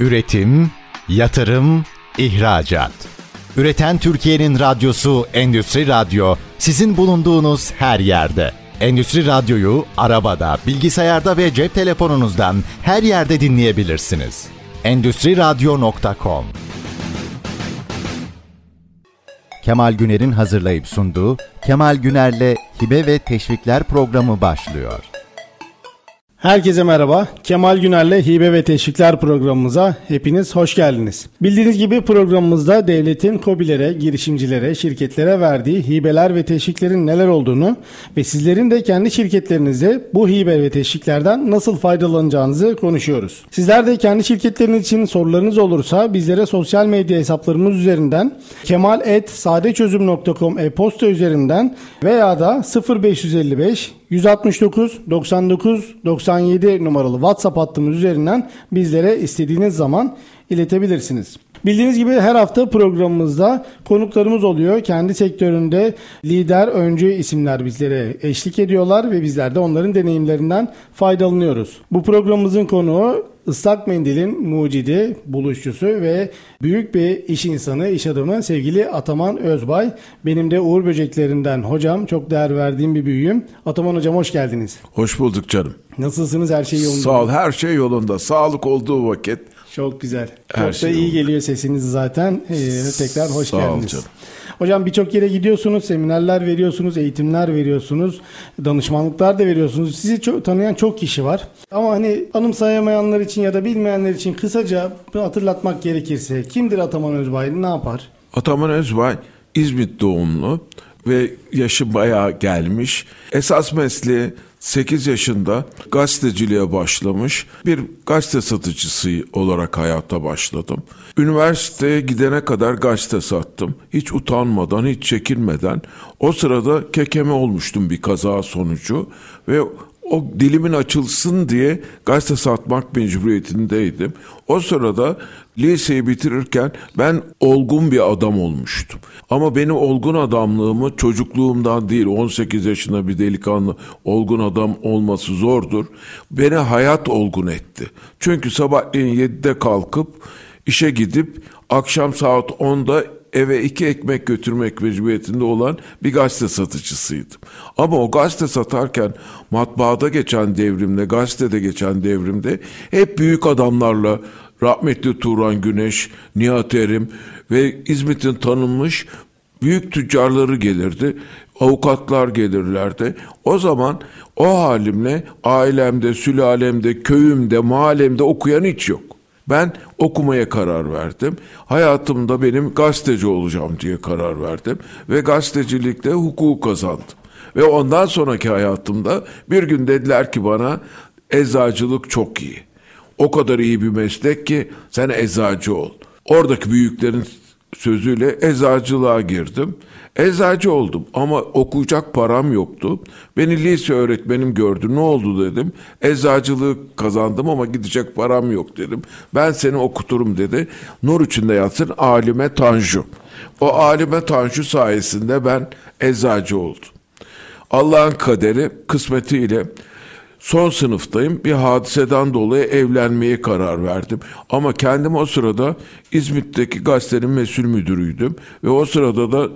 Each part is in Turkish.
Üretim, yatırım, ihracat. Üreten Türkiye'nin radyosu Endüstri Radyo sizin bulunduğunuz her yerde. Endüstri Radyo'yu arabada, bilgisayarda ve cep telefonunuzdan her yerde dinleyebilirsiniz. Endüstri Radyo.com Kemal Güner'in hazırlayıp sunduğu Kemal Güner'le Hibe ve Teşvikler programı başlıyor. Herkese merhaba. Kemal Güner'le Hibe ve Teşvikler programımıza hepiniz hoş geldiniz. Bildiğiniz gibi programımızda devletin COBİ'lere, girişimcilere, şirketlere verdiği hibeler ve teşviklerin neler olduğunu ve sizlerin de kendi şirketlerinizde bu hibe ve teşviklerden nasıl faydalanacağınızı konuşuyoruz. Sizler de kendi şirketleriniz için sorularınız olursa bizlere sosyal medya hesaplarımız üzerinden kemal.sadeçözüm.com e-posta üzerinden veya da 0555 169 99 97 numaralı WhatsApp hattımız üzerinden bizlere istediğiniz zaman iletebilirsiniz. Bildiğiniz gibi her hafta programımızda konuklarımız oluyor. Kendi sektöründe lider, öncü isimler bizlere eşlik ediyorlar ve bizler de onların deneyimlerinden faydalanıyoruz. Bu programımızın konuğu ıslak mendilin mucidi, buluşçusu ve büyük bir iş insanı, iş adamı sevgili Ataman Özbay. Benim de Uğur Böceklerinden hocam, çok değer verdiğim bir büyüğüm. Ataman hocam hoş geldiniz. Hoş bulduk canım. Nasılsınız? Her şey yolunda. Sağ ol, her şey yolunda. Sağlık olduğu vakit. Çok güzel. Her Çok şey da iyi yolunda. geliyor sesiniz zaten. Ee, tekrar hoş Sağ ol geldiniz. canım. Hocam birçok yere gidiyorsunuz, seminerler veriyorsunuz, eğitimler veriyorsunuz, danışmanlıklar da veriyorsunuz. Sizi çok, tanıyan çok kişi var. Ama hani anımsayamayanlar için ya da bilmeyenler için kısaca hatırlatmak gerekirse kimdir Ataman Özbay, ne yapar? Ataman Özbay İzmit doğumlu ve yaşı bayağı gelmiş. Esas mesleği 8 yaşında gazeteciliğe başlamış. Bir gazete satıcısı olarak hayata başladım. Üniversiteye gidene kadar gazete sattım. Hiç utanmadan, hiç çekinmeden. O sırada kekeme olmuştum bir kaza sonucu ve o dilimin açılsın diye gazete satmak mecburiyetindeydim. O sırada liseyi bitirirken ben olgun bir adam olmuştum. Ama benim olgun adamlığımı çocukluğumdan değil 18 yaşında bir delikanlı olgun adam olması zordur. Beni hayat olgun etti. Çünkü sabahleyin 7'de kalkıp işe gidip akşam saat 10'da eve iki ekmek götürmek mecburiyetinde olan bir gazete satıcısıydım. Ama o gazete satarken matbaada geçen devrimde, gazetede geçen devrimde hep büyük adamlarla rahmetli Turan Güneş, Nihat Erim ve İzmit'in tanınmış büyük tüccarları gelirdi. Avukatlar gelirlerdi. O zaman o halimle ailemde, sülalemde, köyümde, mahallemde okuyan hiç yok. Ben okumaya karar verdim. Hayatımda benim gazeteci olacağım diye karar verdim. Ve gazetecilikte hukuku kazandım. Ve ondan sonraki hayatımda bir gün dediler ki bana eczacılık çok iyi. O kadar iyi bir meslek ki sen eczacı ol. Oradaki büyüklerin sözüyle eczacılığa girdim. Eczacı oldum ama okuyacak param yoktu. Beni lise öğretmenim gördü. Ne oldu dedim. Eczacılığı kazandım ama gidecek param yok dedim. Ben seni okuturum dedi. Nur içinde yatsın Alime Tanju. O Alime Tanju sayesinde ben eczacı oldum. Allah'ın kaderi kısmetiyle son sınıftayım. Bir hadiseden dolayı evlenmeye karar verdim. Ama kendim o sırada İzmit'teki gazetenin mesul müdürüydüm. Ve o sırada da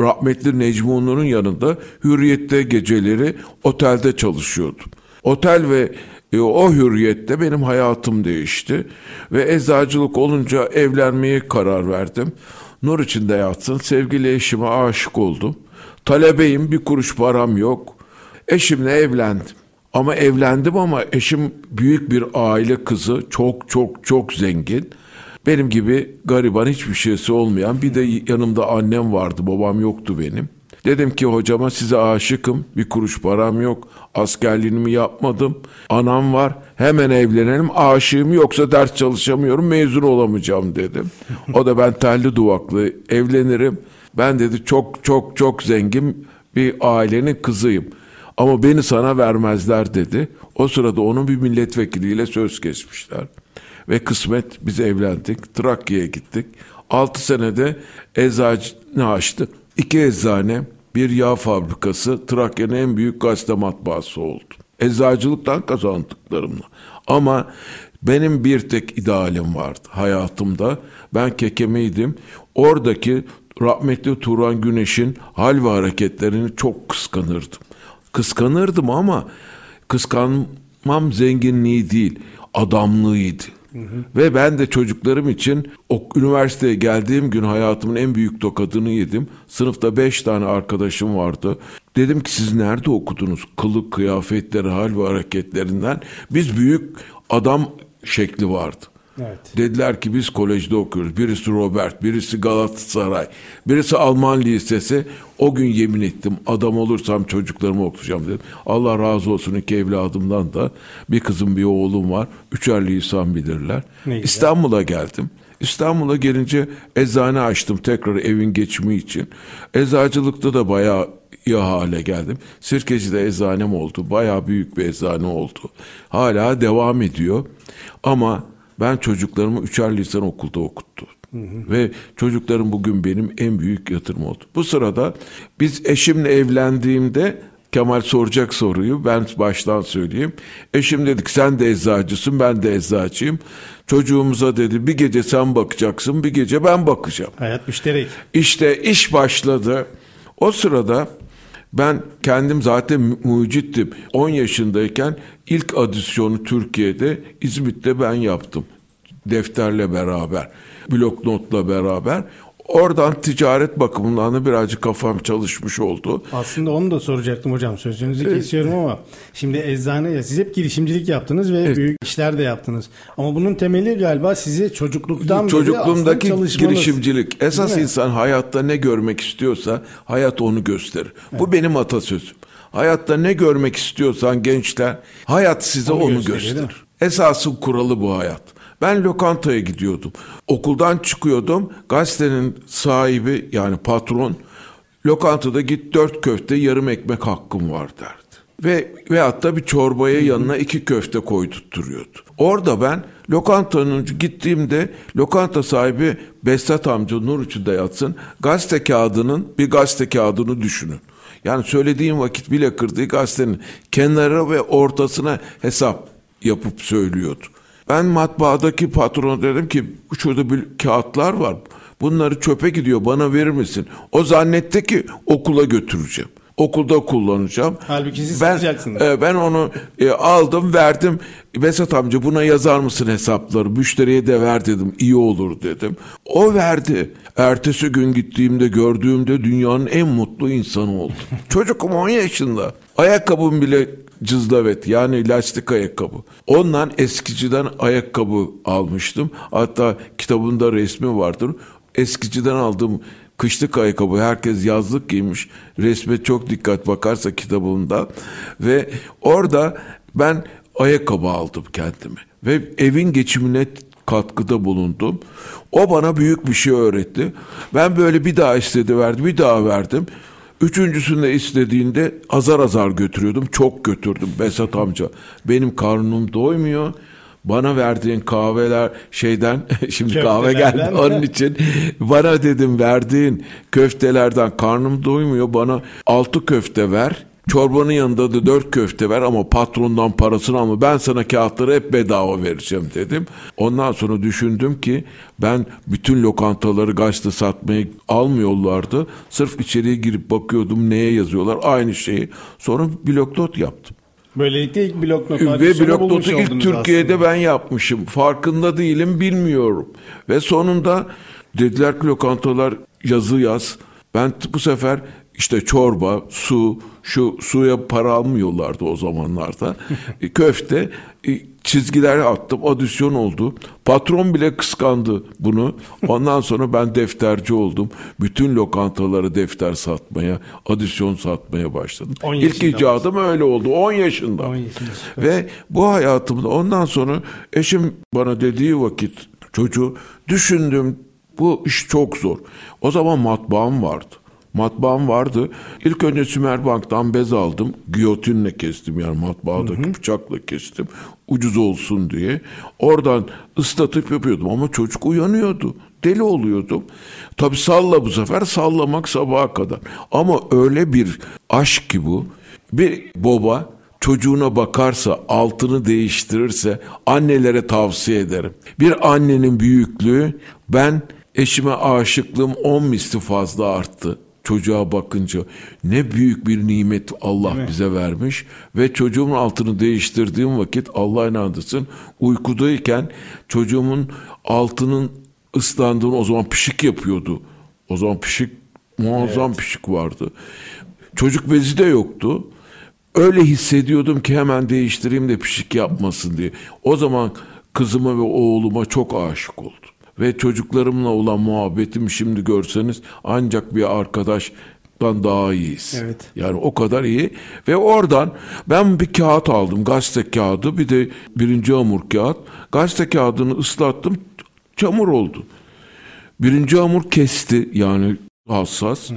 rahmetli Necmi Onur'un yanında Hürriyet'te geceleri otelde çalışıyordum. Otel ve e, o hürriyette benim hayatım değişti. Ve eczacılık olunca evlenmeye karar verdim. Nur içinde yatsın sevgili eşime aşık oldum. Talebeyim bir kuruş param yok. Eşimle evlendim. Ama evlendim ama eşim büyük bir aile kızı. Çok çok çok zengin. Benim gibi gariban hiçbir şeysi olmayan bir de yanımda annem vardı babam yoktu benim. Dedim ki hocama size aşıkım bir kuruş param yok askerliğimi yapmadım anam var hemen evlenelim aşığım yoksa ders çalışamıyorum mezun olamayacağım dedim. O da ben telli duvaklı evlenirim ben dedi çok çok çok zengin bir ailenin kızıyım. Ama beni sana vermezler dedi. O sırada onun bir milletvekiliyle söz geçmişler. Ve kısmet biz evlendik. Trakya'ya gittik. 6 senede eczane açtık. İki eczane, bir yağ fabrikası, Trakya'nın en büyük gazete matbaası oldu. Eczacılıktan kazandıklarımla. Ama Benim bir tek idealim vardı hayatımda. Ben kekemeydim. Oradaki rahmetli Turan Güneş'in hal ve hareketlerini çok kıskanırdım. Kıskanırdım ama kıskanmam zenginliği değil, adamlığıydı. Hı hı. Ve ben de çocuklarım için o üniversiteye geldiğim gün hayatımın en büyük tokadını yedim. Sınıfta beş tane arkadaşım vardı. Dedim ki siz nerede okudunuz? Kılık, kıyafetleri, hal ve hareketlerinden. Biz büyük adam şekli vardı. Evet. Dediler ki biz kolejde okuyoruz. Birisi Robert, birisi Galatasaray, birisi Alman lisesi. O gün yemin ettim adam olursam çocuklarımı okutacağım dedim. Allah razı olsun iki evladımdan da bir kızım bir oğlum var. Üçer lisan bilirler. İstanbul'a geldim. İstanbul'a gelince eczane açtım tekrar evin geçimi için. Eczacılıkta da bayağı iyi hale geldim. Sirkeci'de eczanem oldu. Bayağı büyük bir eczane oldu. Hala devam ediyor. Ama ben çocuklarımı üçer lisan okulda. Hı hı. Ve çocuklarım bugün benim en büyük yatırım oldu. Bu sırada biz eşimle evlendiğimde Kemal soracak soruyu ben baştan söyleyeyim. Eşim dedik sen de eczacısın ben de eczacıyım. Çocuğumuza dedi bir gece sen bakacaksın bir gece ben bakacağım. Hayat müşterek. İşte iş başladı. O sırada ben kendim zaten mucittim. 10 yaşındayken ilk adisyonu Türkiye'de İzmit'te ben yaptım. Defterle beraber, blok notla beraber. Oradan ticaret bakımından da birazcık kafam çalışmış oldu. Aslında onu da soracaktım hocam. Sözünüzü evet. kesiyorum ama şimdi eczane ya siz hep girişimcilik yaptınız ve evet. büyük işler de yaptınız. Ama bunun temeli galiba sizi çocukluktan Çocukluğumdaki girişimcilik. Esas insan hayatta ne görmek istiyorsa hayat onu gösterir. Evet. Bu benim atasözüm. Hayatta ne görmek istiyorsan gençler hayat size onu, onu gösterir. Esasın kuralı bu hayat. Ben lokantaya gidiyordum. Okuldan çıkıyordum. Gazetenin sahibi yani patron lokantada git dört köfte yarım ekmek hakkım var derdi. Ve veyahut da bir çorbaya yanına iki köfte koydurtturuyordu. Orada ben lokantanın gittiğimde lokanta sahibi Besat amca nur içinde yatsın gazete kağıdının bir gazete kağıdını düşünün. Yani söylediğim vakit bile kırdığı gazetenin kenara ve ortasına hesap yapıp söylüyordu. Ben matbaadaki patrona dedim ki şurada bir kağıtlar var. Bunları çöpe gidiyor bana verir misin? O zannetti ki okula götüreceğim. Okulda kullanacağım. Halbuki siz ben. E, ben onu e, aldım verdim. Vesat amca buna yazar mısın hesapları? Müşteriye de ver dedim. İyi olur dedim. O verdi. Ertesi gün gittiğimde gördüğümde dünyanın en mutlu insanı oldum. Çocukum 10 yaşında. Ayakkabım bile cızlavet yani lastik ayakkabı. Ondan eskiciden ayakkabı almıştım. Hatta kitabında resmi vardır. Eskiciden aldığım kışlık ayakkabı herkes yazlık giymiş. Resme çok dikkat bakarsa kitabında ve orada ben ayakkabı aldım kendime ve evin geçimine katkıda bulundum. O bana büyük bir şey öğretti. Ben böyle bir daha istedi verdi, bir daha verdim. Üçüncüsünde istediğinde azar azar götürüyordum. Çok götürdüm Besat amca. Benim karnım doymuyor. Bana verdiğin kahveler şeyden şimdi kahve geldi onun için bana dedim verdiğin köftelerden karnım doymuyor bana altı köfte ver Çorbanın yanında da dört köfte ver ama patrondan parasını alma. Ben sana kağıtları hep bedava vereceğim dedim. Ondan sonra düşündüm ki ben bütün lokantaları gazete satmayı almıyorlardı. Sırf içeriye girip bakıyordum neye yazıyorlar aynı şeyi. Sonra bloknot yaptım. Böylelikle ilk bloknot Ve bloknotu ilk Türkiye'de aslında. ben yapmışım. Farkında değilim bilmiyorum. Ve sonunda dediler ki lokantalar yazı yaz. Ben bu sefer işte çorba, su, şu suya para almıyorlardı o zamanlarda. E, köfte, e, çizgiler attım, adisyon oldu. Patron bile kıskandı bunu. Ondan sonra ben defterci oldum. Bütün lokantaları defter satmaya, adisyon satmaya başladım. İlk icadım öyle oldu. 10 yaşında. 10 yaşında. Ve bu hayatımda ondan sonra eşim bana dediği vakit çocuğu düşündüm. Bu iş çok zor. O zaman matbaam vardı matbaam vardı. İlk önce Sümerbank'tan bez aldım. Giyotinle kestim yani matbaadaki hı hı. bıçakla kestim. Ucuz olsun diye. Oradan ıslatıp yapıyordum ama çocuk uyanıyordu. Deli oluyordum. Tabi salla bu sefer sallamak sabaha kadar. Ama öyle bir aşk ki bu. Bir baba çocuğuna bakarsa, altını değiştirirse annelere tavsiye ederim. Bir annenin büyüklüğü ben eşime aşıklığım 10 misli fazla arttı çocuğa bakınca ne büyük bir nimet Allah bize vermiş ve çocuğumun altını değiştirdiğim vakit Allah inandırsın uykudayken çocuğumun altının ıslandığını o zaman pişik yapıyordu. O zaman pişik muazzam pişik vardı. Çocuk bezi de yoktu. Öyle hissediyordum ki hemen değiştireyim de pişik yapmasın diye. O zaman kızıma ve oğluma çok aşık oldum. Ve çocuklarımla olan muhabbetim şimdi görseniz ancak bir arkadaştan daha iyiyiz. Evet. Yani o kadar iyi. Ve oradan ben bir kağıt aldım. Gazete kağıdı bir de birinci hamur kağıt. Gazete kağıdını ıslattım. Çamur oldu. Birinci hamur kesti yani hassas.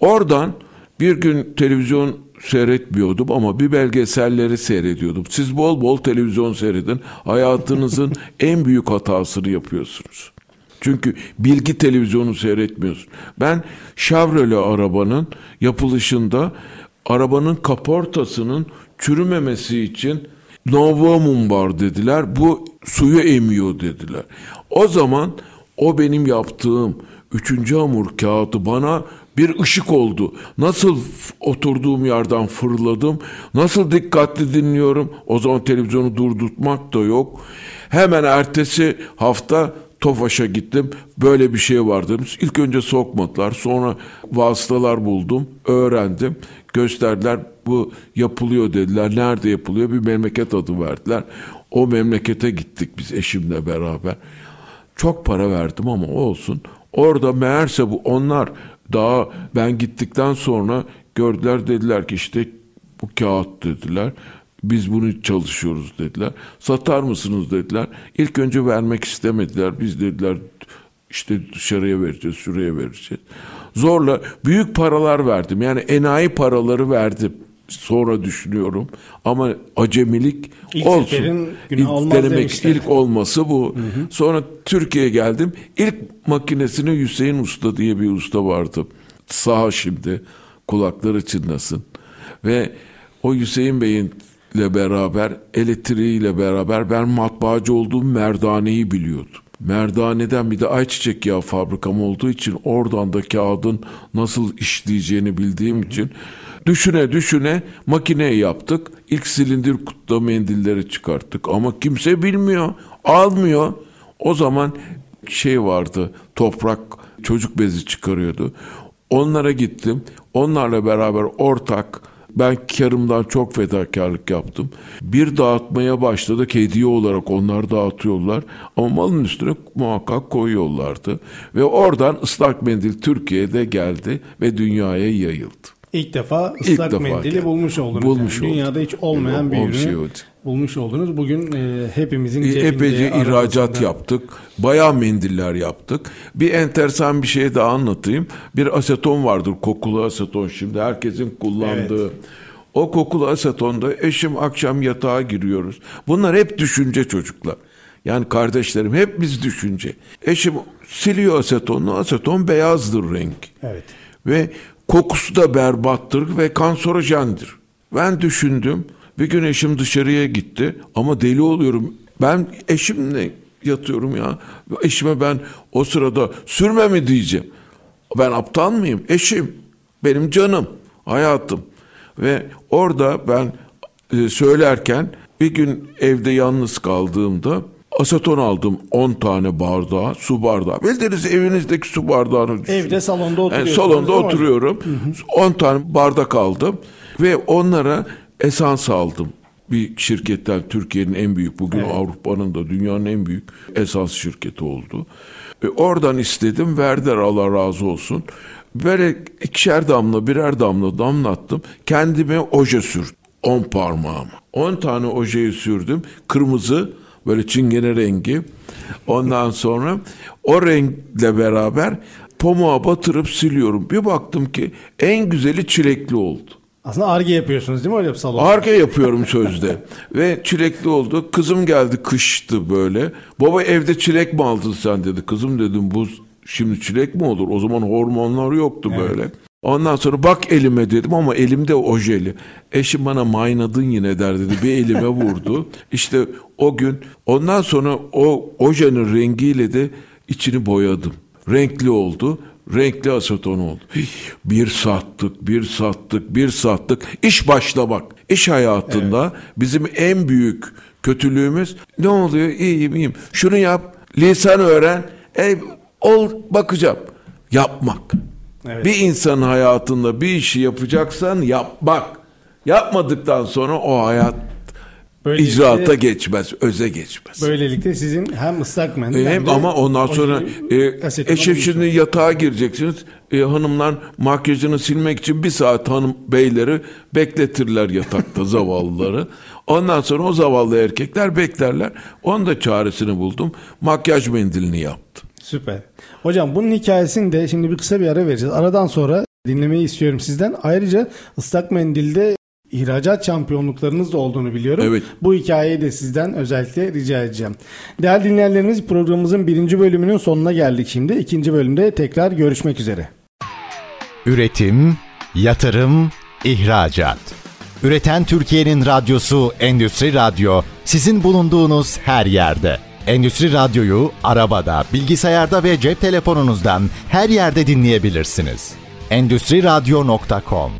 Oradan bir gün televizyon seyretmiyordum ama bir belgeselleri seyrediyordum. Siz bol bol televizyon seyredin. Hayatınızın en büyük hatasını yapıyorsunuz. Çünkü bilgi televizyonu seyretmiyorsun. Ben Chevrolet arabanın yapılışında arabanın kaportasının çürümemesi için novamum var dediler. Bu suyu emiyor dediler. O zaman o benim yaptığım üçüncü hamur kağıdı bana bir ışık oldu. Nasıl oturduğum yerden fırladım, nasıl dikkatli dinliyorum. O zaman televizyonu durdurtmak da yok. Hemen ertesi hafta Tofaş'a gittim. Böyle bir şey var dedim. İlk önce sokmadılar. Sonra vasıtalar buldum. Öğrendim. Gösterdiler. Bu yapılıyor dediler. Nerede yapılıyor? Bir memleket adı verdiler. O memlekete gittik biz eşimle beraber. Çok para verdim ama olsun. Orada meğerse bu onlar daha ben gittikten sonra gördüler dediler ki işte bu kağıt dediler. Biz bunu çalışıyoruz dediler. Satar mısınız dediler. İlk önce vermek istemediler. Biz dediler işte dışarıya vereceğiz, şuraya vereceğiz. Zorla büyük paralar verdim. Yani enayi paraları verdim. Sonra düşünüyorum. Ama acemilik İlk olsun. İlk denemek, demişler. ilk olması bu. Sonra Türkiye'ye geldim. İlk makinesine Hüseyin Usta diye bir usta vardı. Sağ şimdi kulakları çınlasın. Ve o Hüseyin Bey'in ile beraber elektriğiyle beraber ben matbaacı olduğum merdaneyi biliyordum. Merdaneden bir de ayçiçek yağı fabrikam olduğu için oradan da kağıdın nasıl işleyeceğini bildiğim için düşüne düşüne makineyi yaptık. İlk silindir kutuda mendilleri çıkarttık ama kimse bilmiyor, almıyor. O zaman şey vardı toprak çocuk bezi çıkarıyordu. Onlara gittim. Onlarla beraber ortak ben karımdan çok fedakarlık yaptım. Bir dağıtmaya başladık hediye olarak onlar dağıtıyorlar. Ama malın üstüne muhakkak koyuyorlardı. Ve oradan ıslak mendil Türkiye'de geldi ve dünyaya yayıldı. İlk defa İlk ıslak defa mendili geldi. bulmuş oldunuz. Bulmuş yani. Dünyada hiç olmayan Evet, bir ürünü şey bulmuş oldunuz. Bugün e, hepimizin E. Epeyce ihracat yaptık. Bayağı mendiller yaptık. Bir enteresan bir şey daha anlatayım. Bir aseton vardır. Kokulu aseton şimdi herkesin kullandığı. O kokulu asetonda eşim akşam yatağa giriyoruz. Bunlar hep düşünce çocuklar. Yani kardeşlerim hep biz düşünce. Eşim siliyor asetonunu. Aseton beyazdır renk. Evet. Ve kokusu da berbattır ve kanserojendir. Ben düşündüm. Bir gün eşim dışarıya gitti ama deli oluyorum. Ben eşimle yatıyorum ya. Eşime ben o sırada sürme mi diyeceğim. Ben aptal mıyım? Eşim. Benim canım. Hayatım. Ve orada ben e, söylerken bir gün evde yalnız kaldığımda aseton aldım 10 tane bardağı, su bardağı. Bildiğiniz evinizdeki su bardağını düşünün. Evde salonda Yani oturuyorsunuz. salonda oturuyorum. 10 tane bardak aldım ve onlara esans aldım. Bir şirketten Türkiye'nin en büyük bugün Avrupa'nın da dünyanın en büyük esans şirketi oldu. Ve oradan istedim verdiler Allah razı olsun. Böyle ikişer damla birer damla damlattım. Kendime oje sürdüm. 10 parmağıma. 10 tane ojeyi sürdüm. Kırmızı böyle çingene rengi. Ondan sonra o renkle beraber pamuğa batırıp siliyorum. Bir baktım ki en güzeli çilekli oldu. Aslında arge yapıyorsunuz değil mi öyle bir salon? Arka yapıyorum sözde. Ve çilekli oldu. Kızım geldi kıştı böyle. Baba evde çilek mi aldın sen dedi. Kızım dedim bu Şimdi çilek mi olur? O zaman hormonlar yoktu böyle. Ondan sonra bak elime dedim ama elimde ojeli. Eşim bana maynadın yine der dedi. Bir elime vurdu. İşte o gün ondan sonra o ojenin rengiyle de içini boyadım. Renkli oldu. Renkli aseton oldu. Bir sattık, bir sattık, bir sattık. İş başlamak. İş hayatında bizim en büyük kötülüğümüz ne oluyor? İyiyim, iyiyim. Şunu yap, lisan öğren. E, ol, bakacağım. Yapmak. Evet. Bir insanın hayatında bir işi yapacaksan yapmak. Yapmadıktan sonra o hayat Böylelikle- icraata geçmez, öze geçmez. Böylelikle sizin hem ıslak mendil E, hem de ama ondan sonra e, eşim şimdi yatağa gireceksiniz. E, hanımlar makyajını silmek için bir saat hanım beyleri bekletirler yatakta zavallıları. Ondan sonra o zavallı erkekler beklerler. Onun da çaresini buldum. Makyaj mendilini yaptım. Süper. Hocam bunun hikayesini de şimdi bir kısa bir ara vereceğiz. Aradan sonra dinlemeyi istiyorum sizden. Ayrıca ıslak mendilde ihracat şampiyonluklarınız da olduğunu biliyorum. Evet. Bu hikayeyi de sizden özellikle rica edeceğim. Değerli dinleyenlerimiz programımızın birinci bölümünün sonuna geldik şimdi. İkinci bölümde tekrar görüşmek üzere. Üretim, yatırım, ihracat. Üreten Türkiye'nin radyosu Endüstri Radyo sizin bulunduğunuz her yerde. Endüstri Radyo'yu arabada, bilgisayarda ve cep telefonunuzdan her yerde dinleyebilirsiniz. Endüstri Radyo.com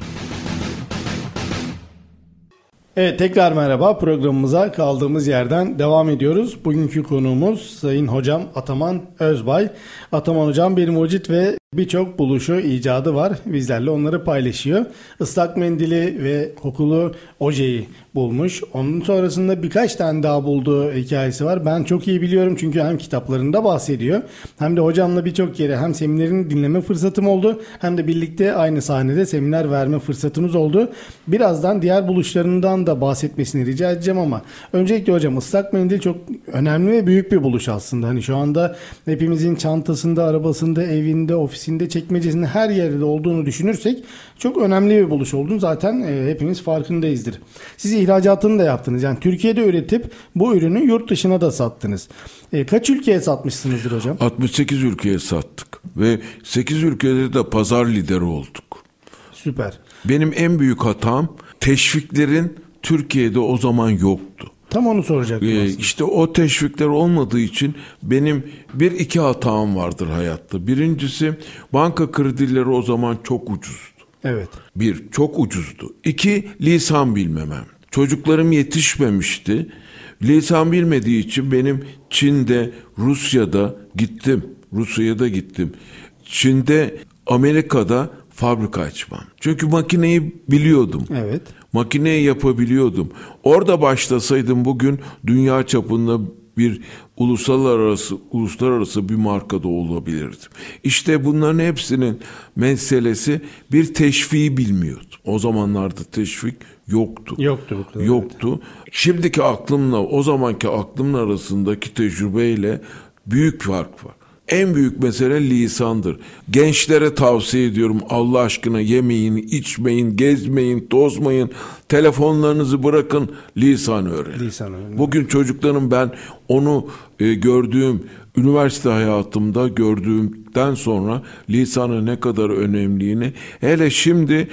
Evet tekrar merhaba programımıza kaldığımız yerden devam ediyoruz. Bugünkü konuğumuz Sayın Hocam Ataman Özbay. Ataman Hocam bir mucit ve birçok buluşu, icadı var. Bizlerle onları paylaşıyor. Islak mendili ve kokulu ojeyi bulmuş. Onun sonrasında birkaç tane daha bulduğu hikayesi var. Ben çok iyi biliyorum çünkü hem kitaplarında bahsediyor hem de hocamla birçok kere hem seminerini dinleme fırsatım oldu hem de birlikte aynı sahnede seminer verme fırsatımız oldu. Birazdan diğer buluşlarından da bahsetmesini rica edeceğim ama öncelikle hocam ıslak mendil çok önemli ve büyük bir buluş aslında. Hani şu anda hepimizin çantasında, arabasında, evinde, ofisinde, çekmecesinde her yerde olduğunu düşünürsek çok önemli bir buluş olduğunu zaten e, hepimiz farkındayızdır. Siz ihracatını da yaptınız. Yani Türkiye'de üretip bu ürünü yurt dışına da sattınız. E, kaç ülkeye satmışsınızdır hocam? 68 ülkeye sattık ve 8 ülkede de pazar lideri olduk. Süper. Benim en büyük hatam teşviklerin Türkiye'de o zaman yoktu. Tam onu soracaktım Ee, aslında. işte o teşvikler olmadığı için benim bir iki hatam vardır hayatta. Birincisi banka kredileri o zaman çok ucuzdu. Evet. Bir, çok ucuzdu. İki, lisan bilmemem. Çocuklarım yetişmemişti. Lisan bilmediği için benim Çin'de, Rusya'da gittim. Rusya'ya da gittim. Çin'de, Amerika'da fabrika açmam. Çünkü makineyi biliyordum. Evet. Makineyi yapabiliyordum. Orada başlasaydım bugün dünya çapında bir uluslararası uluslararası bir markada olabilirdim. İşte bunların hepsinin meselesi bir teşviği bilmiyordum. O zamanlarda teşvik yoktu. Yoktu kadar, Yoktu. Şimdiki aklımla o zamanki aklımın arasındaki tecrübeyle büyük fark var. En büyük mesele lisandır. Gençlere tavsiye ediyorum Allah aşkına yemeyin, içmeyin, gezmeyin, tozmayın. Telefonlarınızı bırakın, lisan öğrenin. Lisan öğrenin. Bugün çocukların ben onu e, gördüğüm üniversite hayatımda gördüğümden sonra lisanın ne kadar önemliğini hele şimdi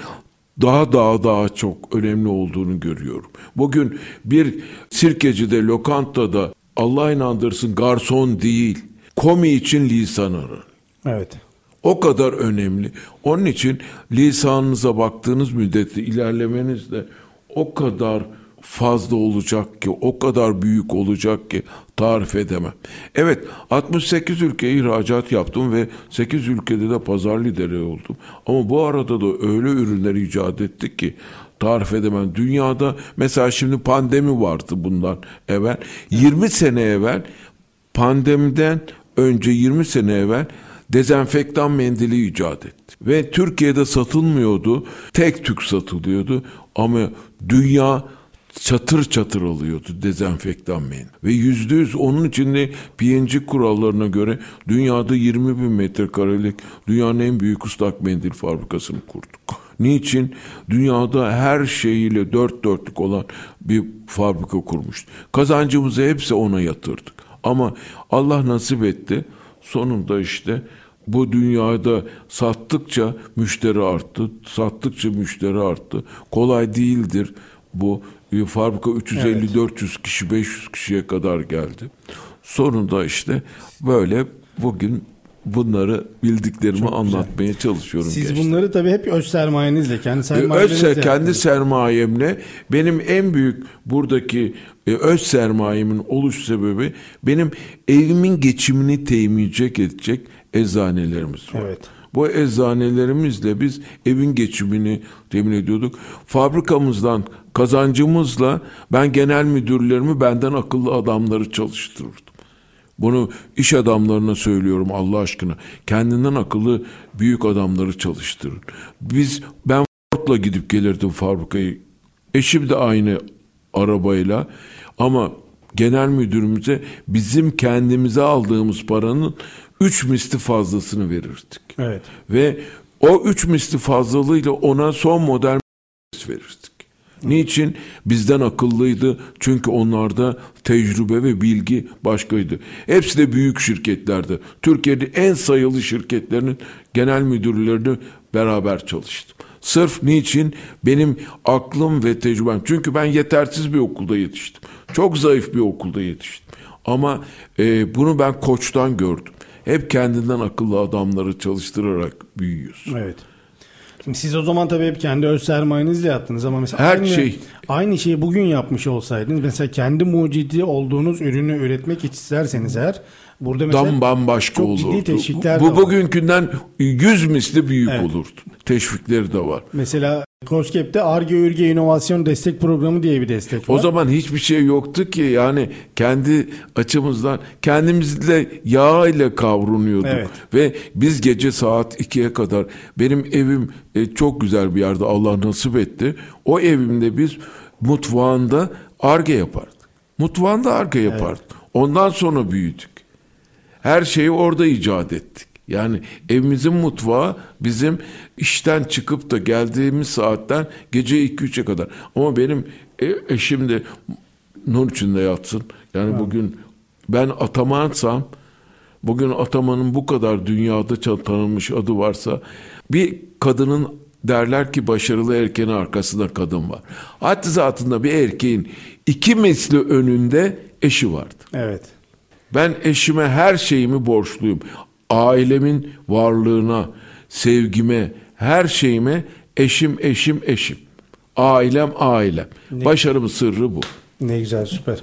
daha daha daha çok önemli olduğunu görüyorum. Bugün bir sirkecide, lokantada Allah inandırsın garson değil, komi için lisan. Evet. O kadar önemli. Onun için lisanınıza baktığınız müddetçe ilerlemeniz de o kadar fazla olacak ki, o kadar büyük olacak ki tarif edemem. Evet, 68 ülkeye ihracat yaptım ve 8 ülkede de pazar lideri oldum. Ama bu arada da öyle ürünler icat ettik ki tarif edemem. Dünyada mesela şimdi pandemi vardı bundan evvel. 20 sene evvel pandemiden önce 20 sene evvel dezenfektan mendili icat etti. Ve Türkiye'de satılmıyordu. Tek tük satılıyordu. Ama dünya çatır çatır alıyordu dezenfektan mendil. Ve yüzde yüz onun içinde PNG kurallarına göre dünyada 20 bin metrekarelik dünyanın en büyük ıslak mendil fabrikasını kurduk. Niçin? Dünyada her şeyiyle dört dörtlük olan bir fabrika kurmuştu. Kazancımızı hepsi ona yatırdık. Ama Allah nasip etti. Sonunda işte bu dünyada sattıkça müşteri arttı. Sattıkça müşteri arttı. Kolay değildir bu. E, fabrika 350-400 kişi 500 kişiye kadar geldi. Sonunda işte böyle bugün bunları bildiklerimi anlatmaya çalışıyorum. Siz gençlere. bunları tabii hep öz sermayenizle, kendi E, sermayenizle Öz kendi yaptınız. sermayemle benim en büyük buradaki e, öz sermayemin oluş sebebi benim evimin geçimini teminleyecek edecek eczanelerimiz var. Evet. Bu eczanelerimizle biz evin geçimini temin ediyorduk. Fabrikamızdan kazancımızla ben genel müdürlerimi benden akıllı adamları çalıştırırdım. Bunu iş adamlarına söylüyorum Allah aşkına. Kendinden akıllı büyük adamları çalıştırın. Biz ben Ford'la gidip gelirdim fabrikayı. Eşim de aynı arabayla ama genel müdürümüze bizim kendimize aldığımız paranın üç misli fazlasını verirdik. Evet. Ve o üç misli fazlalığıyla ona son model verirdik. Niçin? Bizden akıllıydı. Çünkü onlarda tecrübe ve bilgi başkaydı. Hepsi de büyük şirketlerdi. Türkiye'de en sayılı şirketlerinin genel müdürlerini beraber çalıştım. Sırf niçin? Benim aklım ve tecrübem. Çünkü ben yetersiz bir okulda yetiştim. Çok zayıf bir okulda yetiştim. Ama e, bunu ben koçtan gördüm. Hep kendinden akıllı adamları çalıştırarak büyüyorsun. Evet. Şimdi siz o zaman tabii hep kendi öz sermayenizle yaptınız ama mesela Her aynı, şey. aynı şeyi bugün yapmış olsaydınız mesela kendi mucidi olduğunuz ürünü üretmek isterseniz eğer burada mesela Dan bambaşka çok olurdu. ciddi teşvikler bu bugünkünden yüz misli büyük Evet. olurdu. Teşvikleri de var. Mesela COSGAP'te ARGE Ürge İnovasyon Destek Programı diye bir destek var. O zaman hiçbir şey yoktu ki yani kendi açımızdan kendimizle yağ ile kavrunuyorduk Evet. ve biz gece saat 2'ye kadar benim evim e, çok güzel bir yerde Allah nasip etti. O evimde biz mutfağında arge yapardık. Mutfağında arge yapardık. Ondan sonra büyüdük. Her şeyi orada icat ettik. Yani evimizin mutfağı bizim işten çıkıp da geldiğimiz saatten gece 2-3'e kadar. Ama benim e- eşim de nur içinde yatsın. Yani bugün ben atamansam bugün atamanın bu kadar dünyada tanınmış adı varsa bir kadının derler ki başarılı erkeğin arkasında kadın var. Hatta zatında bir erkeğin iki misli önünde eşi vardır. Evet. Ben eşime her şeyimi borçluyum. Ailemin varlığına, sevgime, her şeyime eşim, eşim, eşim. Ailem, ailem. Başarımın sırrı bu. Ne güzel süper.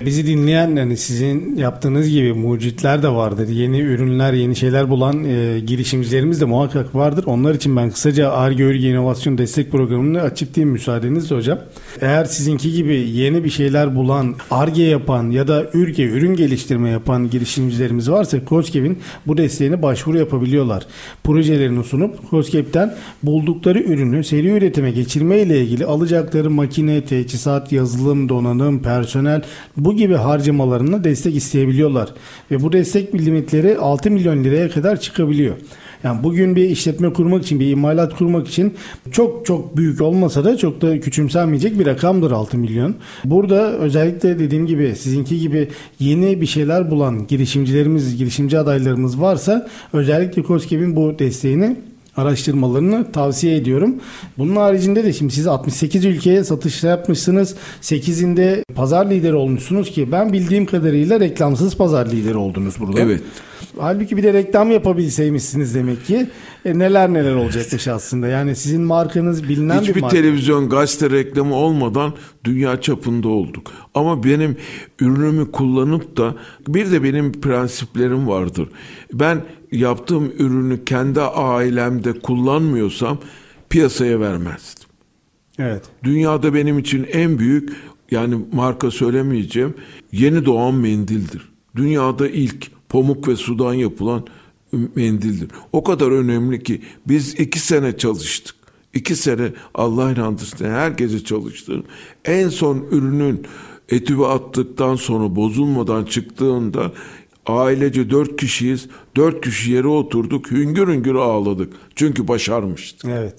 Bizi dinleyen yani sizin yaptığınız gibi mucitler de vardır. Yeni ürünler, yeni şeyler bulan e, girişimcilerimiz de muhakkak vardır. Onlar için ben kısaca ARGE Örgü İnovasyon Destek Programı'nı açıklayayım müsaadenizle hocam. Eğer sizinki gibi yeni bir şeyler bulan, ARGE yapan ya da ürge, ürün geliştirme yapan girişimcilerimiz varsa COSGAP'in bu desteğine başvuru yapabiliyorlar. Projelerini sunup COSGAP'ten buldukları ürünü seri üretime geçirme ile ilgili alacakları makine, teçhizat, yazılım, donanım, personel bu gibi harcamalarına destek isteyebiliyorlar. Ve bu destek limitleri 6 milyon liraya kadar çıkabiliyor. Yani bugün bir işletme kurmak için, bir imalat kurmak için çok çok büyük olmasa da çok da küçümsenmeyecek bir rakamdır 6 milyon. Burada özellikle dediğim gibi sizinki gibi yeni bir şeyler bulan girişimcilerimiz, girişimci adaylarımız varsa özellikle COSGAP'in bu desteğini araştırmalarını tavsiye ediyorum. Bunun haricinde de şimdi siz 68 ülkeye satış yapmışsınız. 8'inde pazar lideri olmuşsunuz ki ben bildiğim kadarıyla reklamsız pazar lideri oldunuz burada. Evet. Halbuki bir de reklam yapabilseymişsiniz demek ki. E, neler neler olacakmış aslında. Yani sizin markanız bilinen bir Hiçbir marka. televizyon gazete reklamı olmadan dünya çapında olduk. Ama benim ürünümü kullanıp da bir de benim prensiplerim vardır. Ben yaptığım ürünü kendi ailemde kullanmıyorsam piyasaya vermezdim. Evet. Dünyada benim için en büyük yani marka söylemeyeceğim yeni doğan mendildir. Dünyada ilk pamuk ve sudan yapılan mendildir. O kadar önemli ki biz iki sene çalıştık. İki sene Allah inandırsın her gece çalıştım. En son ürünün etübe attıktan sonra bozulmadan çıktığında ailece dört kişiyiz. Dört kişi yere oturduk hüngür hüngür ağladık. Çünkü başarmıştık. Evet.